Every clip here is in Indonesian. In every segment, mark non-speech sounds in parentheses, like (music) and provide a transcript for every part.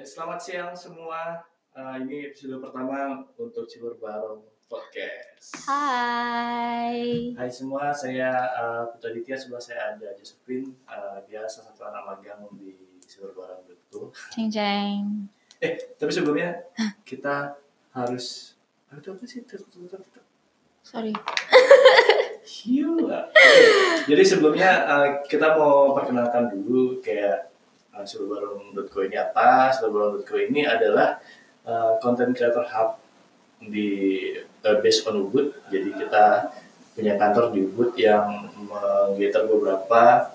Eh, Selamat siang semua. Eh, ini episode pertama untuk Cilur Barong Podcast. Hai. Hai semua, saya uh, Putra Ditya, sebelah saya ada Josephine. Eh, dia salah satu anak magang di Cilur Barong betul. Ceng ceng. Eh, tapi sebelumnya kita harus itu apa sih? Sorry. Hiu. Jadi sebelumnya uh, kita mau perkenalkan dulu kayak uh, ini apa. Silverbarong.co ini adalah uh, content creator hub di uh, based on Ubud. Jadi kita punya kantor di Ubud yang menggetar beberapa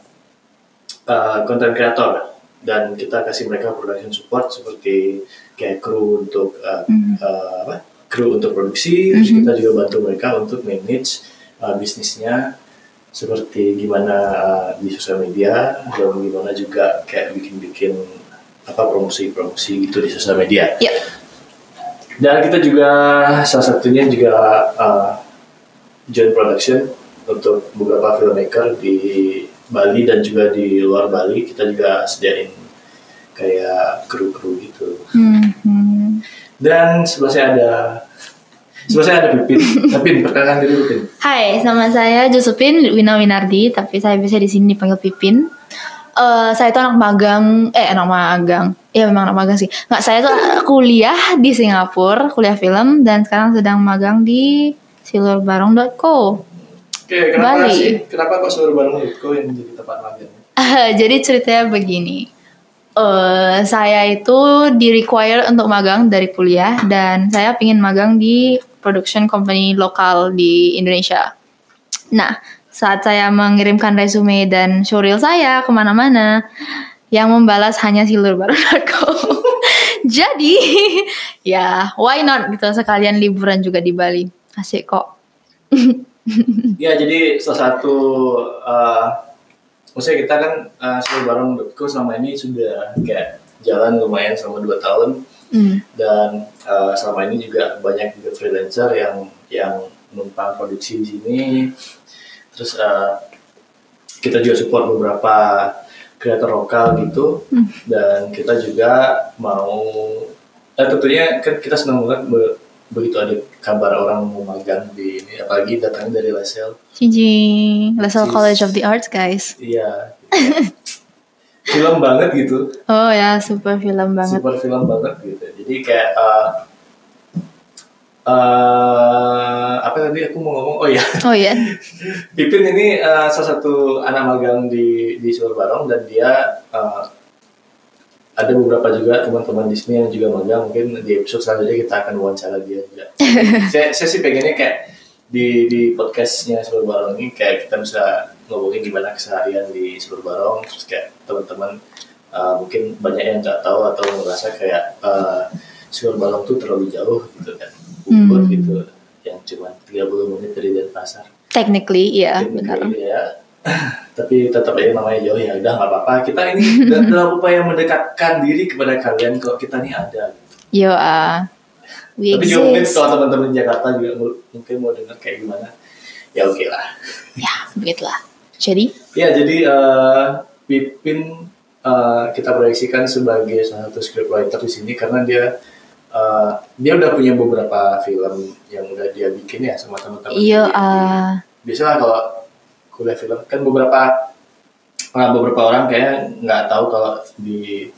uh, content creator dan kita kasih mereka production support seperti kayak kru untuk uh, Mhm. uh, apa? kru untuk produksi, terus Mhm. kita juga bantu mereka untuk manage uh, bisnisnya seperti gimana uh, di sosial media dan gimana juga kayak bikin-bikin apa promosi-promosi gitu di sosial media. Iya. Dan kita juga salah satunya juga uh, joint production untuk beberapa filmmaker di Bali dan juga di luar Bali kita juga sediain kayak kru-kru gitu. Hmm. Dan sebelah saya ada sebelah saya ada Pipin. (laughs) Pipin, perkenalkan diri Pipin. Hai, nama saya Josephine Wina Winardi, tapi saya biasa di sini dipanggil Pipin. Eh, saya itu anak magang, eh anak magang, Iya memang anak magang sih. Nggak, saya tuh kuliah di Singapura, kuliah film, dan sekarang sedang magang di silverbarong.co. Oke, kenapa Bali. sih? Kenapa kok Litko yang jadi tempat magang? (laughs) Jadi ceritanya begini. eh saya itu di require untuk magang dari kuliah dan saya pingin magang di production company lokal di Indonesia. Nah, saat saya mengirimkan resume dan showreel saya ke mana-mana, yang membalas hanya silurbaru.co. (laughs) Jadi, (laughs) ya why not gitu sekalian liburan juga di Bali. Asik kok. (laughs) Ya, jadi salah satu uh, maksudnya kita kan uh, seluruh barang.co selama ini sudah kayak jalan lumayan selama dua tahun Hmm. dan uh, selama ini juga banyak juga freelancer yang yang numpang produksi di sini. Terus uh, kita juga support beberapa kreator lokal gitu Hmm. dan kita juga mau eh, tentunya kan kita senang banget be- begitu ada kabar orang mau magang di ini apalagi datangnya dari Lasel Cincin, Lasalle Cis. College of the Arts, guys. iya (laughs) film banget gitu Oh ya, super film banget. super film banget gitu jadi kayak uh, uh, apa tadi aku mau ngomong oh ya Oh iya. (laughs) Pipin ini uh, salah satu anak magang di di Sulur Barong dan dia uh, ada beberapa juga teman-teman di sini yang juga magang mungkin di episode selanjutnya kita akan wawancara dia juga. (laughs) saya, saya sih pengennya kayak di di podcastnya Sulur Barong ini kayak kita bisa ngomongin gimana keseharian di Sulur Barong terus kayak teman-teman uh, mungkin banyak yang nggak tahu atau merasa kayak uh, Sulur Barong tuh terlalu jauh gitu kan, Bogor Hmm. gitu yang cuma 30 menit dari Denpasar. Technically, iya, Technically, benar. ya. Tapi tetap aja namanya jauh ya udah nggak apa-apa. Kita ini (laughs) da- dalam upaya mendekatkan diri kepada kalian kalau kita ini ada. Yo, ah, we Tapi juga mungkin kalau teman-teman Jakarta juga mu- mungkin mau dengar kayak gimana. Ya oke lah. Ya, begitulah. Jadi, Ya jadi eh, Pipin eh, kita proyeksikan sebagai salah satu scriptwriter di sini karena dia eh, dia udah punya beberapa film yang udah dia bikin ya sama teman-teman. iya, ah, biasalah kalau kuliah film kan beberapa nah, beberapa orang kayak nggak tahu kalau di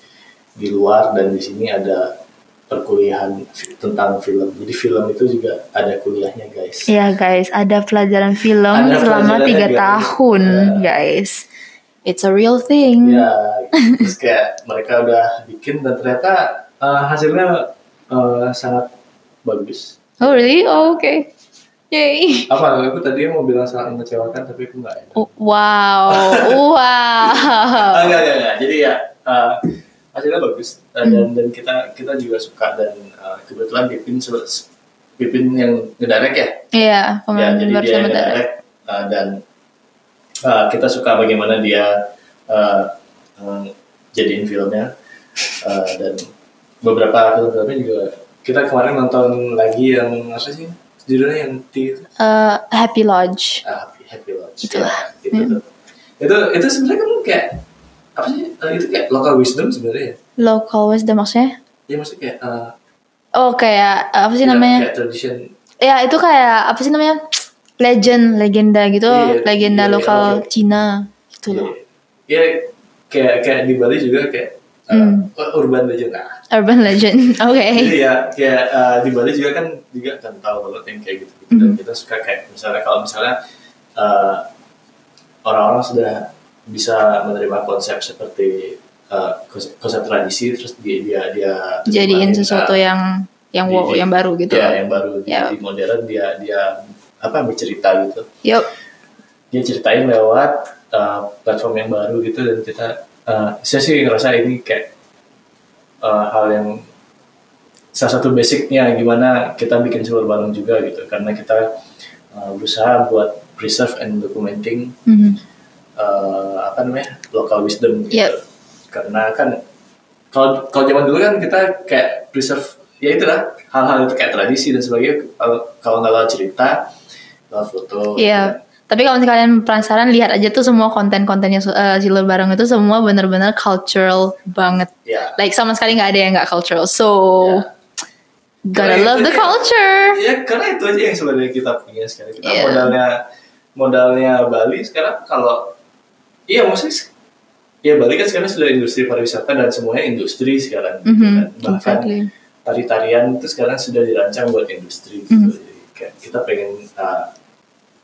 di luar dan di sini ada perkuliahan tentang film. Jadi film itu juga ada kuliahnya guys. ya guys, ada pelajaran film Ada selama tiga tahun, Ya. guys. It's a real thing. Ya, terus kayak mereka udah bikin dan ternyata eh, hasilnya eh, sangat bagus. Oh really? Oh, oke. Yay. Apa? Aku tadi mau bilang sangat mengecewakan tapi aku nggak. (laughs) (laughs) Oh, Wow, wow. Enggak, enggak, enggak. Jadi ya uh, hasilnya bagus Uh, dan dan kita kita juga suka dan uh, kebetulan Pipin Pipin yang ngedirect ya. Iya, ya jadi dia yang ngedirect uh, dan uh, kita suka bagaimana dia uh, uh, jadiin filmnya Uh, dan beberapa film-filmnya juga kita kemarin nonton lagi yang apa sih judulnya yang T Eh, Happy Lodge. ah, Happy Lodge Itulah. ya, gitu Hmm. tuh. itu itu sebenarnya kan kayak apa sih eh, itu kayak local wisdom sebenarnya ya Local wisdom maksudnya? ya maksudnya kayak eh, Oh kayak apa sih ya, namanya? kayak tradition Ya itu kayak apa sih namanya? Legend, legenda gitu, Iya, legenda iya, iya, lokal oke. Cina gitu loh. ya kayak kayak di Bali juga kayak eh, Hmm. urban legend nah Urban legend, (laughs) oke. Jadi ya kayak eh, di Bali juga kan juga kan tahu kalau yang kayak gitu, -gitu. dan Mhm. kita suka kayak misalnya kalau misalnya eh, orang-orang sudah bisa menerima konsep seperti eh, konsep, konsep tradisi terus dia dia dia Jadiin sesuatu eh, yang yang wow, yang baru gitu. ya yang baru di, Ya. di modern dia dia apa bercerita gitu Yup. dia ceritain lewat uh, platform yang baru gitu dan kita uh, saya sih ngerasa ini kayak uh, hal yang salah satu basicnya gimana kita bikin seluruh bareng juga gitu karena kita uh, berusaha buat preserve and documenting Mhm. Uh, apa namanya local wisdom gitu Yep. karena kan kalau kalau zaman dulu kan kita kayak preserve ya itulah hal-hal itu kayak tradisi dan sebagainya kalau nggak lewat cerita lewat foto Iya. Tapi kalau misalnya kalian penasaran lihat aja tuh semua konten-kontennya uh, Silur Bareng itu semua bener-bener cultural banget. ya Like sama sekali nggak ada yang nggak cultural. So Ya. gotta Karena love the dia- culture. Ya karena itu aja yang sebenarnya kita punya sekarang. Kita Iya. modalnya modalnya Bali sekarang kalau iya maksudnya ya Bali kan sekarang sudah industri pariwisata dan semuanya industri sekarang. gitu Mhm, kan. Bahkan exactly. tari-tarian itu sekarang sudah dirancang buat industri. Gitu. Mhm. Jadi kayak kita pengen uh,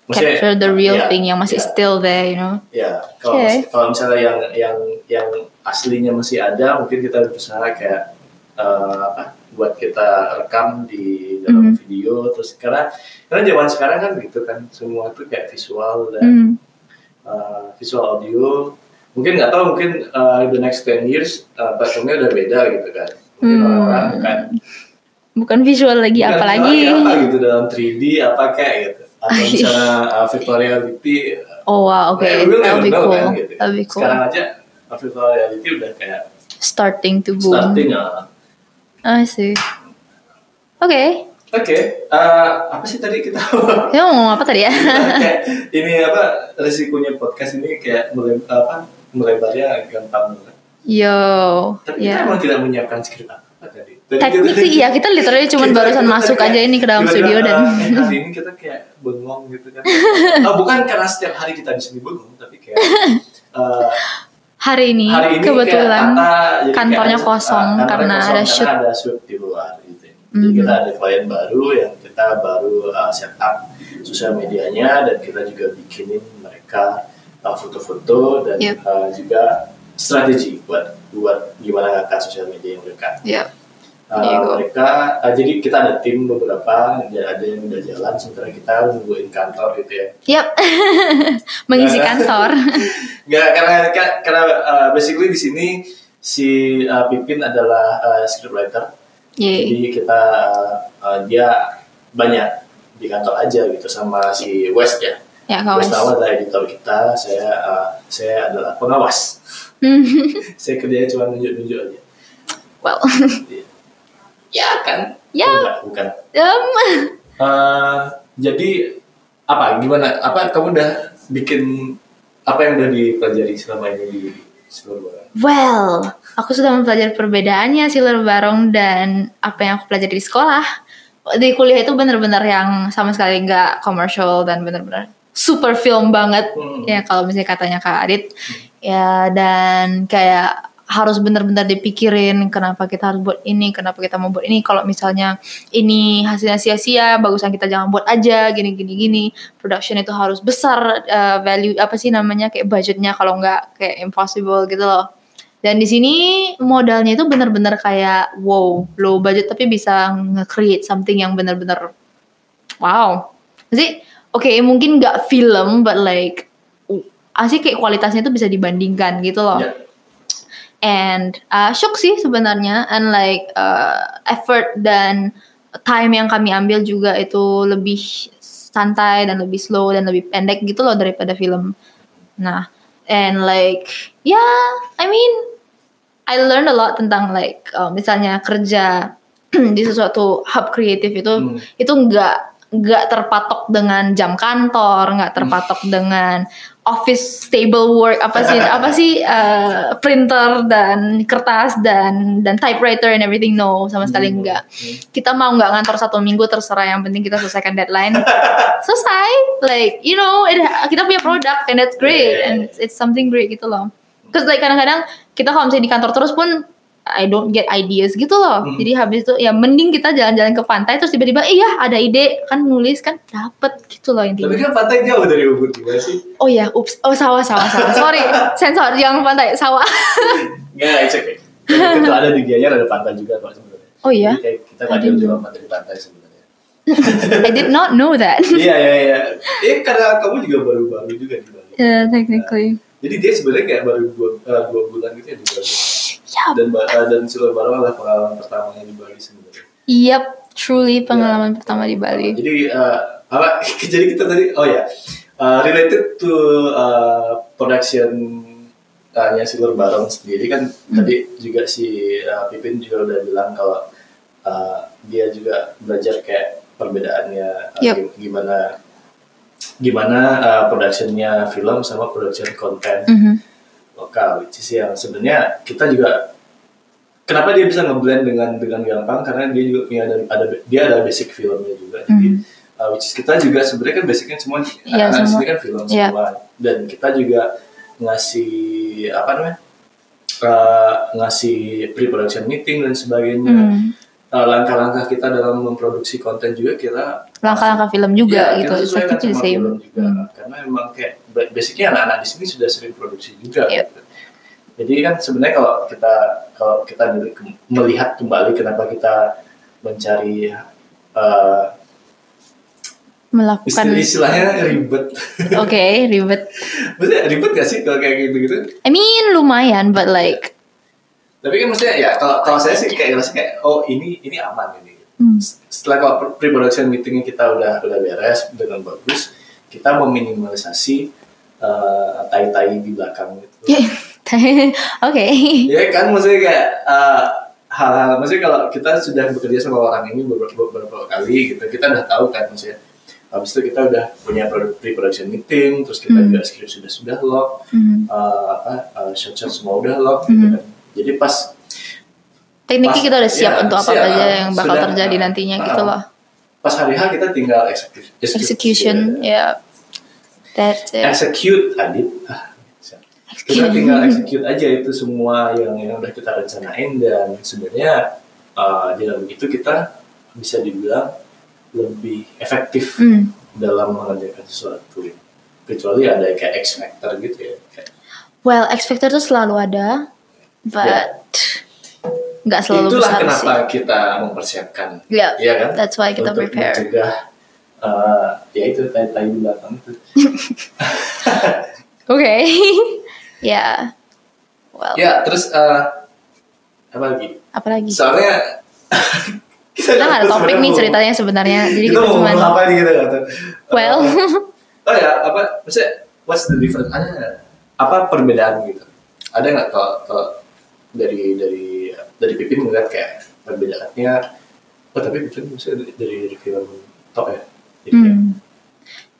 Capture the real ya, thing yang masih ya, still there, you know. Ya, kalau Okay. kalau misalnya yang yang yang aslinya masih ada, mungkin kita berusaha kayak eh, apa buat kita rekam di dalam Mhm. video terus karena karena zaman sekarang kan gitu kan semua tuh kayak visual dan Hmm. Eh, visual audio mungkin nggak tahu mungkin eh, the next 10 years eh, platformnya udah beda gitu kan mungkin Hmm. orang-orang kan Bukan visual lagi, bukan apa visual lagi? apa (laughs) gitu dalam 3D apa kayak gitu atau misalnya uh, virtual reality Oh wow, oke, that'll never be cool. kan, gitu. That'll be cool. sekarang aja uh, virtual reality udah kayak Starting to boom. starting uh, I see. Oke, oke uh, apa sih tadi kita (laughs) kita mau ngomong apa tadi ya? kayak ini apa resikonya podcast ini kayak mulai apa melebarnya gampang banget. Yo, tapi kita ya. emang tidak menyiapkan skrip apa tadi Tadi Teknik kita- sih iya kita literally cuma kita- barusan kita masuk kayak aja ini ke dalam studio dan uh, eh, hari ini kita kayak bengong gitu kan (laughs) oh, bukan karena setiap hari kita di sini bengong tapi kayak uh, (laughs) hari ini, hari ini kebetulan kayak jadi kantornya kayak, kosong uh, karena kosong ada karena shoot. ada shoot di luar. Jadi Mhm. kita ada klien baru yang kita baru uh, set up sosial medianya dan kita juga bikinin mereka uh, foto-foto dan Yep. uh, juga strategi buat buat gimana ngangkat sosial media mereka. ya Uh, go. mereka uh, jadi kita ada tim beberapa ada yang udah jalan sementara kita nungguin kantor gitu ya. Yap. (laughs) Mengisi kantor. (laughs) Nggak karena karena uh, basically di sini si uh, Pipin adalah uh, scriptwriter. Yeay. Jadi kita uh, dia banyak di kantor aja gitu sama si West ya. Ya, West. Nawa adalah editor kita, saya uh, saya adalah pengawas. (laughs) saya kerjanya cuma nunjuk-nunjuk aja. well, (laughs) Ya kan? Ya. Enggak, bukan. um, Uh, jadi apa? Gimana? Apa kamu udah bikin apa yang udah dipelajari selama ini di well, aku sudah mempelajari perbedaannya Silver Barong dan apa yang aku pelajari di sekolah. Di kuliah itu bener-bener yang sama sekali nggak commercial dan bener-bener super film banget. Hmm. Ya kalau misalnya katanya Kak Adit. Ya dan kayak harus benar-benar dipikirin kenapa kita harus buat ini, kenapa kita mau buat ini. Kalau misalnya ini hasilnya sia-sia, bagusan kita jangan buat aja gini gini gini. Production itu harus besar uh, value apa sih namanya kayak budgetnya kalau nggak kayak impossible gitu loh. Dan di sini modalnya itu benar-benar kayak wow, low budget tapi bisa nge-create something yang benar-benar wow. Jadi oke mungkin nggak film but like asli kayak kualitasnya itu bisa dibandingkan gitu loh. Ya. And uh, shock sih sebenarnya and like uh, effort dan time yang kami ambil juga itu lebih santai dan lebih slow dan lebih pendek gitu loh daripada film. Nah, and like yeah, I mean I learned a lot tentang like uh, misalnya kerja (clears throat) di sesuatu hub kreatif itu Hmm. itu nggak nggak terpatok dengan jam kantor, nggak terpatok dengan office stable work apa sih (laughs) apa sih uh, printer dan kertas dan dan typewriter and everything no sama sekali Hmm. enggak kita mau nggak ngantor satu minggu terserah yang penting kita selesaikan deadline. (laughs) Selesai like you know it, kita punya produk and that's great and it's, it's something great gitu loh. Terus like kadang-kadang kita kalau misalnya di kantor terus pun I don't get ideas gitu loh. Hmm. Jadi habis itu ya mending kita jalan-jalan ke pantai terus tiba-tiba iya ada ide kan nulis kan dapet gitu loh Tapi intinya. kan pantai jauh dari Ubud gimana sih? Oh ya, ups. Oh sawah sawah sawah. Sorry, (laughs) sensor jangan pantai sawah. Nggak, it's okay. Itu ada di Gianyar ada pantai juga kok sebenarnya. Oh iya, Jadi kita nggak jauh juga amat dari pantai sebenarnya. (laughs) I did not know that. (laughs) Iya iya iya. Eh karena kamu juga baru-baru juga di Bali. yeah, technically. Jadi dia sebenarnya kayak baru dua, eh, dua bulan gitu ya di Bali. Dan eh, dan Silver Barong adalah pengalaman pertamanya di Bali sebenarnya. Yep, truly pengalaman pertama di Bali. Jadi eh, apa? (laughs) Jadi kita tadi oh ya eh, related to eh, production eh, nya Silver Barong sendiri kan tadi juga si eh, Pipin juga udah bilang kalau eh, dia juga belajar kayak perbedaannya Yep. gim- gimana gimana eh, productionnya film sama production konten Mhm. Lokal which is yang sebenarnya kita juga kenapa dia bisa ngeblend dengan dengan gampang karena dia juga punya ada, ada dia ada basic filmnya juga jadi Mhm. uh, which is kita juga sebenarnya kan basicnya semua anak-anak di semua. (laughs) kan film Iya. semua dan kita juga ngasih apa namanya uh, ngasih pre-production meeting dan sebagainya Hmm. Uh, langkah-langkah kita dalam memproduksi konten juga kita Langkah-langkah film juga Iya, gitu. the sama same. film juga Hmm. karena memang kayak ba- basicnya anak-anak di sini sudah sering produksi juga Iya. gitu. jadi kan sebenarnya kalau kita kalau kita meli- melihat kembali kenapa kita mencari uh, Melakukan. istilah istilahnya ribet Oke, ribet. (laughs) maksudnya ribet gak sih kalau kayak gitu gitu I mean lumayan, but like. Tapi kan maksudnya ya kalau kalau saya sih kayak ngerasa kayak oh ini ini aman ini Hmm. setelah kalau pre-production meetingnya kita udah udah beres dengan bagus kita meminimalisasi uh, tai-tai di belakang gitu Oke. ya kan maksudnya kayak uh, hal-hal maksudnya kalau kita sudah bekerja sama orang ini beberapa, beberapa kali gitu kita udah tahu kan maksudnya habis itu kita udah punya pro- pre-production meeting terus kita Hmm. juga script sudah sudah lock Hmm. uh, apa uh, shot-shot semua udah lock gitu Hmm. kan jadi pas Tekniknya Pas- kita udah siap ya, untuk apa siap. aja yang bakal Sudah, terjadi nantinya uh, gitu loh. pas hari H kita tinggal execute, execute. Execution, ya. That's it. execute Adit Ah, kita tinggal execute aja itu semua yang yang udah kita rencanain dan sebenarnya uh, dengan begitu kita bisa dibilang lebih efektif Hmm. dalam mengerjakan sesuatu kecuali ada kayak X factor gitu ya kayak, Well, X Factor tuh selalu ada, but nggak selalu itulah besar kenapa sih. kita mempersiapkan Ya, ya kan that's why kita untuk prepare. mencegah uh, ya itu tai-tai di belakang itu (laughs) Oke. (laughs) ya. Well, ya terus uh, apa lagi apa lagi? soalnya (laughs) Kita nggak ada topik nih ceritanya sebenarnya, jadi kita kita mau apa nih kita nggak tahu. Well, Uh, oh ya apa maksudnya what's the difference ada apa perbedaan gitu ada nggak kalau kalau dari dari dari Pipin melihat kayak perbedaannya oh tapi Pipin maksudnya dari dari, film top ya Jadi kayak, Hmm.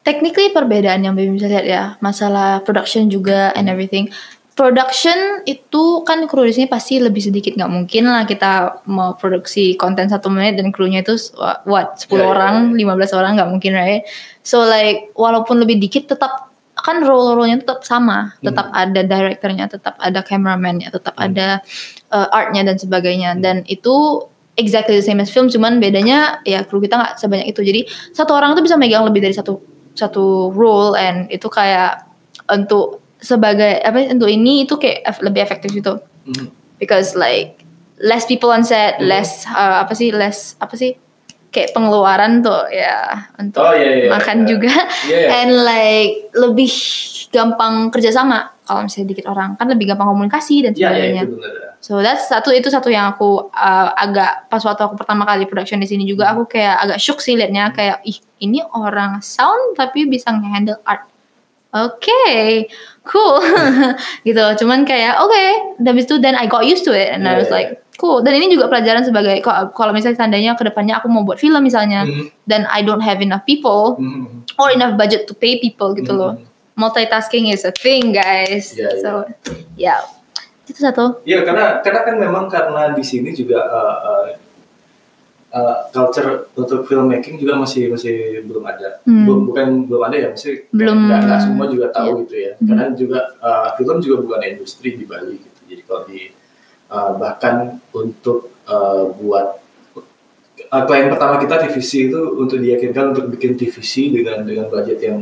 Technically perbedaan yang Bibi bisa lihat ya, masalah production juga and everything. Production itu kan kru di sini pasti lebih sedikit nggak mungkin lah kita mau produksi konten satu menit dan krunya itu wha- what 10 Ya, ya, orang, 15 orang nggak mungkin right. So like walaupun lebih dikit tetap kan role-role-nya tetap sama, tetap ada directornya, tetap ada cameraman-nya, tetap Hmm. ada uh, art-nya dan sebagainya. Dan itu exactly the same as film cuman bedanya ya kru kita nggak sebanyak itu. Jadi satu orang tuh bisa megang lebih dari satu satu role and itu kayak untuk sebagai apa untuk ini itu kayak lebih efektif gitu. Hmm, because like less people on set Hmm. less uh, apa sih less apa sih kayak pengeluaran tuh ya untuk Oh, iya, iya, makan iya. juga Iya, iya. and like lebih gampang kerjasama kalau misalnya dikit orang kan lebih gampang komunikasi dan ya ya sebagainya itu benar So that's satu itu satu yang aku uh, agak pas waktu aku pertama kali production di sini juga aku kayak agak shook sih liatnya kayak ih ini orang sound tapi bisa nge-handle art. Oke, cool. (laughs) gitu. Cuman kayak oke, okay. habis itu then I got used to it and I was Yeah. like Dan ini juga pelajaran sebagai kalau misalnya seandainya ke depannya aku mau buat film misalnya Hmm, dan I don't have enough people hmm, or enough budget to pay people gitu hmm, loh. multitasking is a thing guys. Iya, iya. so ya itu satu. Iya karena karena kan memang karena di sini juga uh, uh, uh, culture untuk filmmaking juga masih masih belum ada. Hmm. Bu- bukan belum ada ya, masih Belum- nggak semua juga tahu gitu ya. Hmm. Karena juga uh, film juga bukan industri di Bali gitu. Jadi kalau di uh, bahkan untuk uh, buat uh, klien pertama kita TVC itu untuk diyakinkan untuk bikin TVC dengan dengan budget yang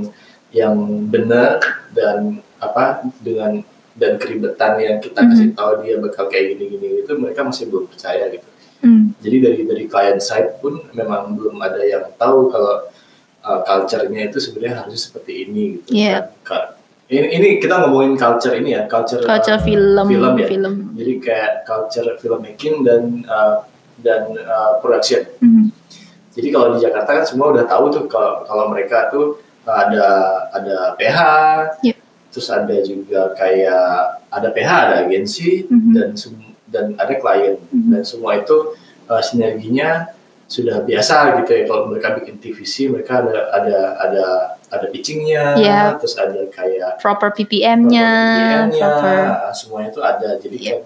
yang benar dan apa dengan dan keribetan yang kita kasih tahu dia bakal kayak gini-gini itu mereka masih belum percaya gitu. Hmm. Jadi dari dari client side pun memang belum ada yang tahu kalau uh, culture-nya itu sebenarnya harusnya seperti ini gitu. Iya. Ka- Ini, ini kita ngomongin culture ini ya, culture, Culture uh, film, film ya. film. Jadi kayak culture filmmaking dan uh, dan uh, production. Hmm. Jadi kalau di Jakarta kan semua udah tahu tuh kalau kalau mereka tuh ada ada PH, Yep. terus ada juga kayak ada PH, ada agensi Mhm. dan sem- dan ada klien Mhm. dan semua itu uh, sinerginya sudah biasa gitu ya kalau mereka bikin TVC mereka ada ada ada ada pitchingnya, Yep. terus ada kayak Proper PPM-nya, proper. semuanya itu ada. Jadi Yep. kan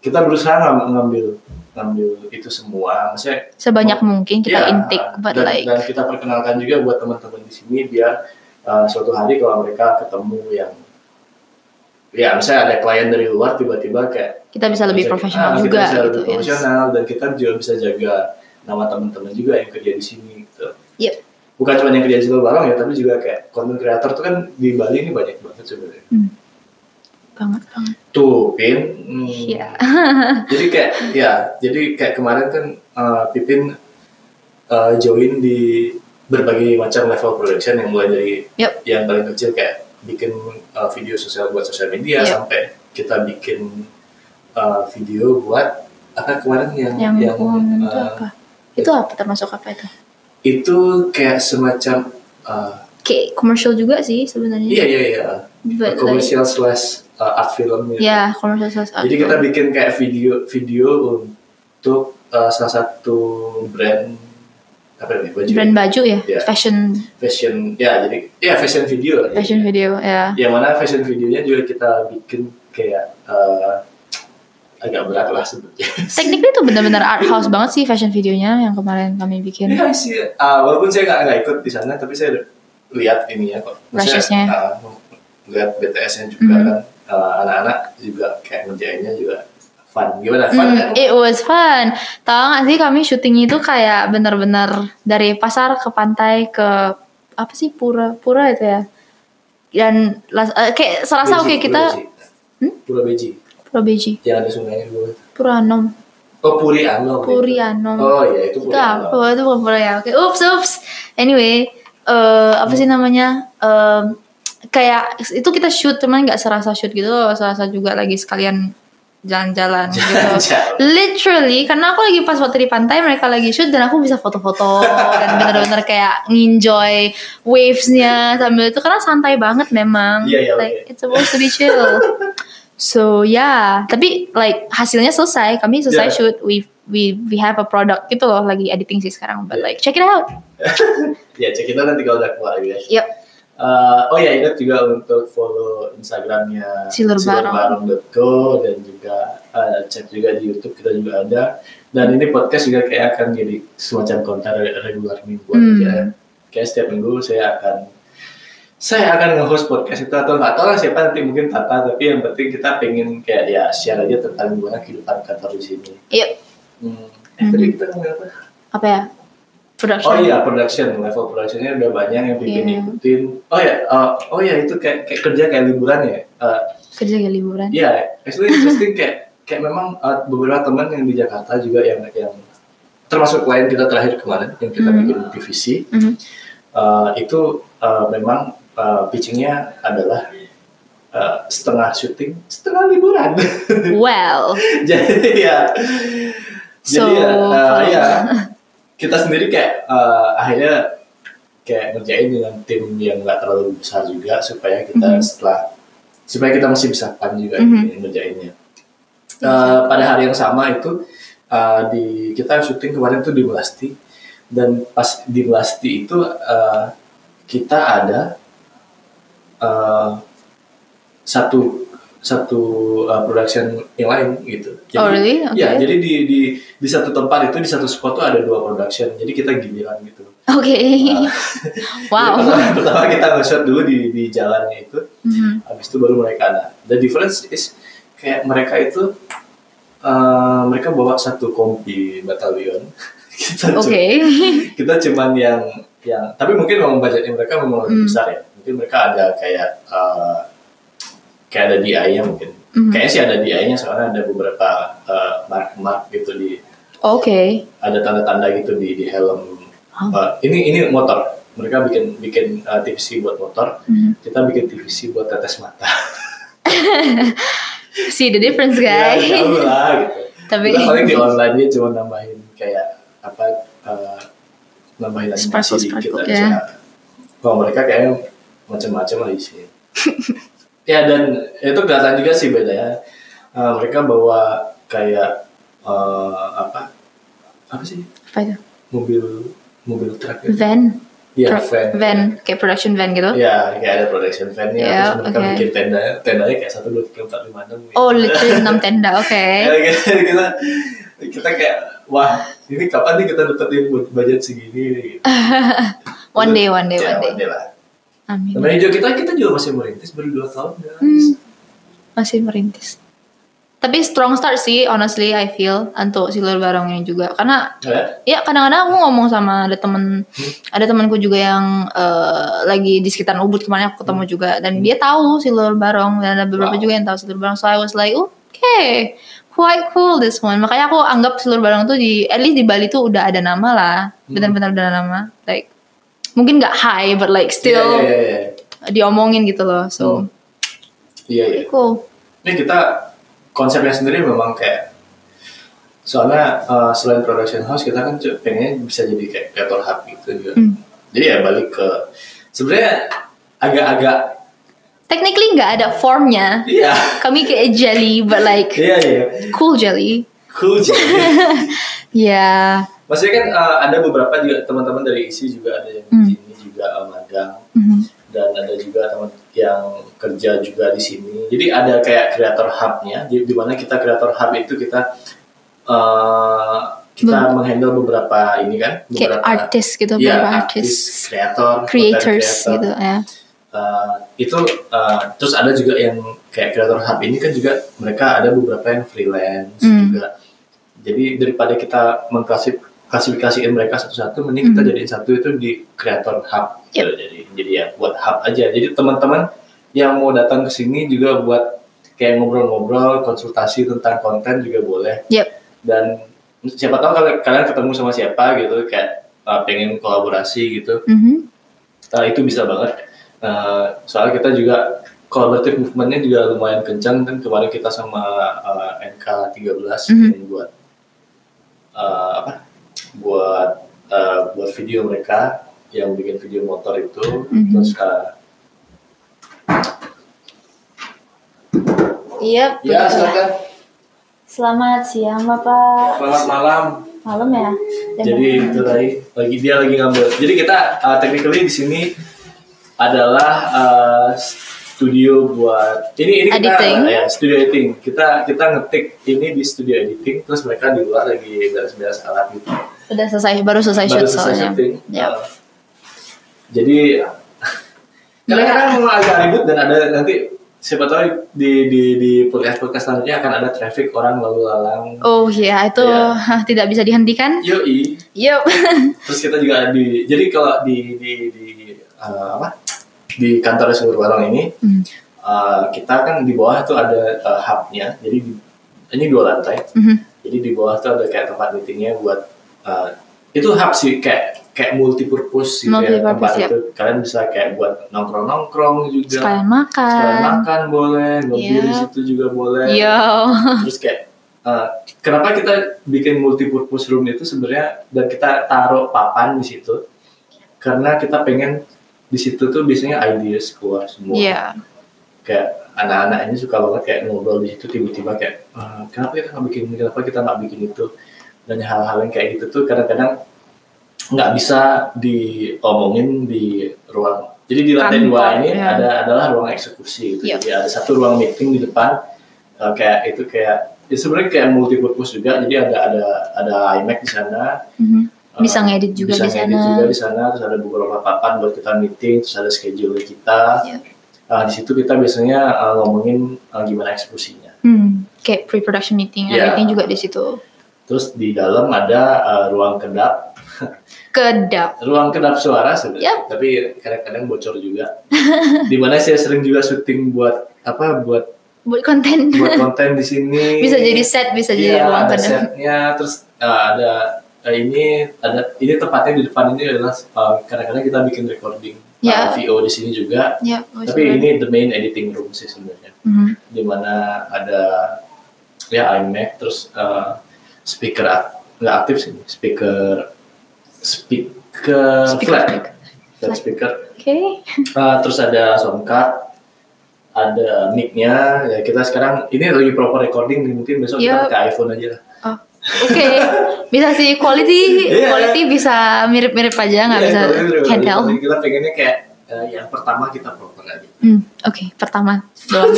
kita berusaha ngam- ngambil ngambil itu semua, maksudnya Sebanyak mungkin kita Iya, intake, but dan, like dan kita perkenalkan juga buat teman-teman di sini biar uh, suatu hari kalau mereka ketemu yang ya misalnya ada klien dari luar tiba-tiba kayak kita bisa lebih bisa- profesional ah, kita juga bisa gitu. lebih yes. profesional dan kita juga bisa jaga nama teman-teman juga yang kerja di sini gitu. Yep. Bukan cuma yang kerja di Silver Barong ya, tapi juga kayak content creator tuh kan di Bali ini banyak banget sebenarnya. Banget banget. Tuh, Pin. Hmm. Iya. (laughs) jadi kayak ya, jadi kayak kemarin kan uh, Pipin uh, join di berbagai macam level production yang mulai dari Yep. yang paling kecil kayak bikin uh, video sosial buat sosial media Yep. sampai kita bikin uh, video buat apa kemarin yang Yang, itu uh, apa? Itu apa termasuk apa itu? Itu kayak semacam uh, Kayak commercial juga sih sebenarnya. iya iya iya But like, komersial slash uh, art film gitu. ya commercial sales art. Jadi kita bikin kayak video video untuk uh, salah satu brand apa namanya baju brand baju ya, Iya. fashion fashion ya jadi ya fashion video fashion video ya. Yang mana fashion videonya juga kita bikin kayak uh, agak berat lah sebetulnya. Technically itu benar-benar art house banget sih fashion videonya yang kemarin kami bikin. Iya sih, uh, walaupun saya nggak nggak ikut di sana, tapi saya lihat ini ya kok. Rushes-nya. uh, lihat BTS-nya juga Mhm. kan, uh, anak-anak juga kayak ngerjainnya juga fun. Gimana fun kan? it was fun. Tahu gak sih kami syutingnya itu kayak bener-bener dari pasar ke pantai ke apa sih pura pura itu ya. Dan eh, kayak serasa oke Beji, kita Pura Beji. Hmm? Pura Beji, Pura Beji, yang ada sungainya dulu. Pura Anom, Oh Puri Anom. Puri Anom. Oh iya itu itu Puri Anom. apa? Itu bukan ya. Oke, ups ups. Anyway, eh apa sih namanya? Em, kayak itu kita shoot cuman nggak serasa shoot gitu, serasa juga lagi sekalian jalan-jalan (laughs) gitu. Literally, karena aku lagi pas waktu di pantai, mereka lagi shoot dan aku bisa foto-foto dan bener-bener kayak nginjoy wavesnya sambil itu karena santai banget memang. Iya, iya, like oke. it's supposed to be chill. (laughs) so yeah, tapi like hasilnya selesai, kami selesai Yeah. shoot, we we we have a product gitu loh lagi editing sih sekarang, but Yeah. like check it out. Ya cek kita nanti kalau udah keluar guys. Yep. Uh, oh ya ingat juga untuk follow Instagramnya Silur Barong. silurbarong.co dan juga uh, cek juga di YouTube kita juga ada dan ini podcast juga kayak akan jadi semacam konten re- regular mingguan Hmm. aja. Kayak setiap minggu saya akan saya akan nge-host podcast itu atau nggak tahu lah siapa nanti mungkin Tata tapi yang penting kita pengen kayak ya share aja tentang gimana kehidupan kantor di sini. Yep. Hmm. Eh, tadi kita ngomongin apa? Apa ya? Production. Oh iya production level productionnya udah banyak yang bikin Iya. ikutin. Oh ya, uh, oh ya itu kayak, kayak kerja kayak liburan ya. Uh, Kerja kayak liburan. Iya, actually interesting kayak kayak memang uh, beberapa teman yang di Jakarta juga yang yang termasuk klien kita terakhir kemarin yang kita Mhm. bikin PVC Mhm. uh, itu uh, memang uh, pitchingnya adalah uh, setengah syuting, setengah liburan. (laughs) Well, jadi ya, So, jadi ya, uh, ya, (laughs) kita sendiri kayak uh, akhirnya kayak ngerjain dengan tim yang nggak terlalu besar juga supaya kita Mhm. setelah supaya kita masih bisa fun juga Mhm. ngerjainnya. Uh, pada hari yang sama itu uh, di kita syuting kemarin tuh di Melasti dan pas di Melasti itu uh, kita ada uh, satu satu uh, production yang lain gitu. Oh, really? Ya, Okay. jadi di di di satu tempat itu di satu spot tuh ada dua production. Jadi kita giliran gitu. Oke. (laughs) wow. Jadi pertama, pertama kita nge-shot dulu di di jalannya itu, Mhm. habis itu baru mereka ada. The difference is kayak mereka itu uh, mereka bawa satu kompi batalion. (laughs) kita Oke. cu- kita cuman yang yang tapi mungkin memang budgetnya mereka memang lebih Hmm. besar ya. Mungkin mereka ada kayak uh, kayak ada DI-nya mungkin. Mhm. Kayaknya sih ada DI-nya soalnya ada beberapa uh, mark-mark gitu di Oke. ada tanda-tanda gitu di di helm. Oh. Uh, ini ini motor. Mereka bikin bikin uh, TVC buat motor. Mhm. Kita bikin TVC buat tetes mata. (laughs) See the difference, ya, guys. tahu lah gitu. Tapi paling di online dia cuma nambahin kayak apa uh, nambahin animasi Sparkle, dikit sparkle, aja. ya. Kalau mereka kayaknya macam-macam lah isinya. (laughs) ya dan itu kelihatan juga sih bedanya. Uh, mereka bawa kayak uh, apa apa sih apa itu? mobil mobil truk gitu. Van. Iya, Pro- van. Van, kayak production van gitu. Ya, kayak ada production van-nya, Ya, terus mereka bikin tenda, tendanya kayak satu dua tiga empat lima enam. Oh, literally 6 tenda. Oke. (laughs) Ya, kita, kita kayak wah ini kapan nih kita dapetin bu- budget segini gitu. (laughs) One day, one day, Ya, one day. lah. Amin. Namanya juga kita kita juga masih merintis baru dua tahun ya. Hmm, masih merintis. Tapi strong start sih, honestly I feel untuk silur barong ini juga. Karena Ya, ya kadang-kadang aku ngomong sama ada temen, ada temanku juga yang eh, lagi di sekitaran Ubud kemarin aku ketemu juga dan dia tahu silur barong dan ada beberapa Wow. juga yang tahu silur barong. So I was like, okay, quite cool this one. Makanya aku anggap silur barong tuh di, at least di Bali tuh udah ada nama lah, benar-benar udah ada nama. Like mungkin nggak high, but like still Iya, iya, iya. diomongin gitu loh. So Iya, iya. cool. Ini kita konsepnya sendiri memang kayak soalnya eh, selain production house kita kan pengennya bisa jadi kayak creator hub gitu juga. Hmm. Jadi ya balik ke sebenarnya agak-agak Technically nggak ada formnya. iya Kami kayak jelly, but like iya iya cool jelly. cool sih. (laughs) Ya. Maksudnya kan eh, ada beberapa juga teman-teman dari isi juga ada yang Hmm. Juga magang Mhm. dan ada juga teman yang kerja juga di sini. Jadi ada kayak creator hub-nya, di, di mana kita creator hub itu kita eh, kita menghandle beberapa ini kan, beberapa artis gitu, Iya, beberapa artis, kreator, creators creator. gitu ya. Eh, itu eh, terus ada juga yang kayak creator hub ini kan juga mereka ada beberapa yang freelance Hmm. juga. Jadi daripada kita mengklasif klasifikasiin mereka satu-satu, mending kita Hmm. jadiin satu itu di creator hub. Yep. gitu. Jadi jadi ya buat hub aja. Jadi teman-teman yang mau datang ke sini juga buat kayak ngobrol-ngobrol, konsultasi tentang konten juga boleh. Yep. Dan siapa tahu kalau kalian ketemu sama siapa gitu kayak uh, pengen kolaborasi gitu Mhm. uh, itu bisa banget Uh, soalnya kita juga collaborative movementnya juga lumayan kencang kan kemarin kita sama uh, NK13 Mhm. yang buat uh, apa buat uh, buat video mereka yang bikin video motor itu Mhm. terus uh, Iya. ya silakan Selamat siang Bapak. selamat malam Malam ya. Jam jadi berapa? itu tadi lagi dia lagi ngambil jadi kita uh, technically di sini adalah uh, studio buat ini ini kita Editing. ya studio editing kita kita ngetik ini di studio editing terus mereka di luar lagi beres-beres alat gitu Udah selesai, baru selesai baru shoot selesai soalnya. syuting Ya. Uh, jadi (laughs) kadang-kadang memang agak ribut dan ada nanti siapa tahu di di di podcast podcast selanjutnya akan ada traffic orang lalu lalang Oh iya, itu Iya. hah, (laughs) tidak bisa dihentikan. yoi Yup. (laughs) terus kita juga di jadi kalau di di di uh, apa di kantor Sumber Barong ini Hmm. uh, kita kan di bawah tuh ada uh, hubnya jadi di- ini dua lantai Mhm. jadi di bawah tuh ada kayak tempat meetingnya buat uh, itu hub sih kayak kayak multi purpose gitu ya tempat Multi-purpose, itu kalian bisa kayak buat nongkrong nongkrong juga Sekalian makan. Sekalian makan boleh ngopi Iya. di situ juga boleh Yo. (laughs) terus kayak uh, kenapa kita bikin multipurpose room itu sebenarnya dan kita taruh papan di situ karena kita pengen di situ tuh biasanya ideas keluar semua Iya. kayak anak-anak ini suka banget kayak ngobrol di situ tiba-tiba kayak "Ah, kenapa kita nggak bikin ini kenapa kita nggak bikin itu dan hal-hal yang kayak gitu tuh kadang-kadang nggak bisa diomongin di ruang. Jadi di lantai dua ini ya. ada adalah ruang eksekusi. Gitu. Iya. Jadi ada satu ruang meeting di depan eh, kayak itu kayak ya sebenarnya kayak multipurpose juga. Jadi ada ada ada iMac di sana. Mhm. eh, Bisa ngedit juga bisa di ngedit sana. juga di sana. Terus ada beberapa papan buat kita meeting. Terus ada schedule kita. Iya. Eh, di situ kita biasanya eh, ngomongin eh, gimana eksekusinya. Hmm, kayak pre-production meeting, Iya. everything juga di situ. Terus di dalam ada eh, ruang kedap (laughs) Kedap. ruang kedap suara sebenarnya, Yap. tapi kadang-kadang bocor juga. Di mana saya sering juga syuting buat apa buat Buat konten. buat (laughs) konten di sini. bisa jadi set, bisa jadi Iya, ruang ada kedap. setnya, terus uh, ada uh, ini ada ini tempatnya di depan ini adalah uh, kadang-kadang kita bikin recording Ya. uh, VO di sini juga. Ya, Tapi ini the main editing room sih sebenarnya, Mhm. di mana ada ya iMac, terus uh, speaker ak- nggak aktif sih, speaker speaker, Speaker, flat, speaker. flat speaker. Oke. Uh, (laughs) terus ada sound card, ada mic-nya. Ya kita sekarang ini lagi proper recording, mungkin besok kita Yup. pakai iPhone aja lah. Oh, Oke, bisa sih quality, Iya. quality bisa mirip-mirip aja nggak Iya, bisa recording, Kita pengennya kayak uh, yang pertama kita proper aja. Hmm, Oke, pertama doang.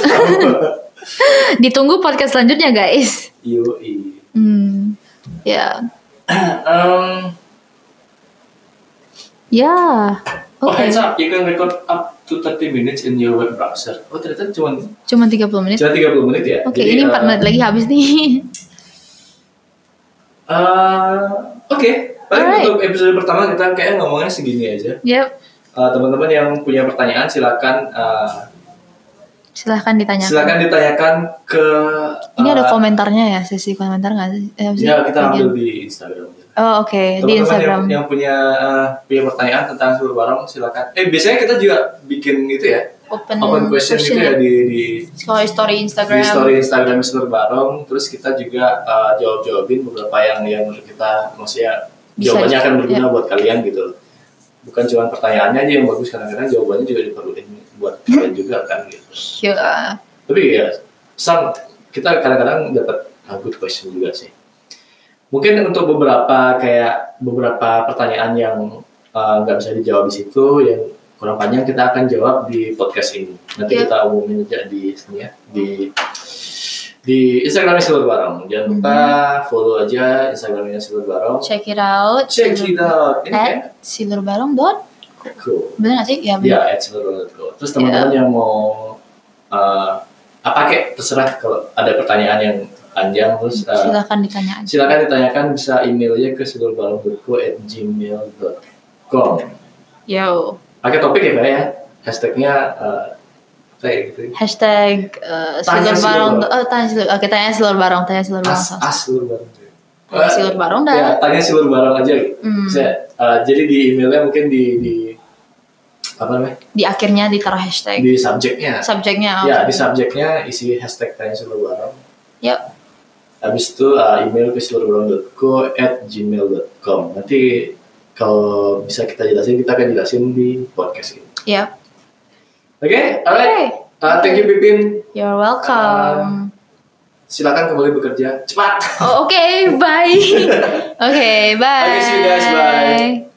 Ditunggu podcast selanjutnya guys. Yoi. Hmm, ya, Um, ya, Oh oke. heads up, you can record up to 30 minutes in your web browser. Oh ternyata cuma Cuma 30 menit. cuma 30 menit ya? Oke, Jadi, ini 4 uh, menit lagi habis nih. Uh, Oke, paling Alright. untuk episode pertama kita kayak ngomongnya segini aja. Yap, Uh, Teman-teman yang punya pertanyaan silakan uh, silahkan ditanya. silakan ditanyakan ke Ini ada komentarnya ya, sesi komentar nggak sih? Eh? Ya kita Bagian- ambil di Instagram. Oh oke, di Teman-teman Instagram. yang, yang punya uh, punya pertanyaan tentang seluruh barang silakan. Eh biasanya kita juga bikin itu ya Open, open question, gitu ya di di, Kalau story Instagram. di story Instagram seluruh barang. Terus kita juga uh, jawab jawabin beberapa yang yang menurut kita maksudnya Bisa, jawabannya akan berguna ya. buat kalian gitu loh. Bukan cuma pertanyaannya aja yang bagus kadang-kadang jawabannya juga diperlukan buat kalian juga kan gitu. (laughs) Ya, Tapi ya, some kita kadang-kadang dapat uh, good question juga sih. Mungkin untuk beberapa kayak beberapa pertanyaan yang uh, nggak bisa dijawab di situ, yang kurang panjang kita akan jawab di podcast ini. Nanti Iya. kita umumin aja di sini ya, di di Instagramnya Silver Barong. Jangan lupa follow aja Instagramnya Silver Barong. check it out. Check it out. Ini At silurbarong dot. cool. Bener sih? Ya Ya, bener. at silverbarong.co. Terus teman-teman yang mau uh, apa kek terserah kalau ada pertanyaan yang panjang terus uh, Silahkan ditanya aja. silakan ditanyakan bisa email aja ke silverbalong.co at gmail.com Yo. Pakai topik ya kak ya hashtagnya uh, kayak gitu Hashtag uh, Tanya silur. Oh, tanya silur. Oke, tanya silurbarong. Tanya silurbarong. as as silverbarong Tanya silurbarong dah. ya tanya silverbarong aja gitu Hmm. Bisa, uh, jadi di emailnya mungkin di di apa namanya Di akhirnya ditaruh hashtag. di subjeknya Subjeknya. oh. ya di subjeknya isi hashtag tanya silverbarong Yap. Habis itu uh, email ke silverbarong.co at gmail.com Nanti kalau bisa kita jelasin, kita akan jelasin di podcast ini. Yap. Oke, alright. Oke. Uh, thank you Pipin. You're welcome. Silakan kembali bekerja cepat. Oh, oke, (laughs) bye. (laughs) Oke, bye. Okay, see you guys, bye.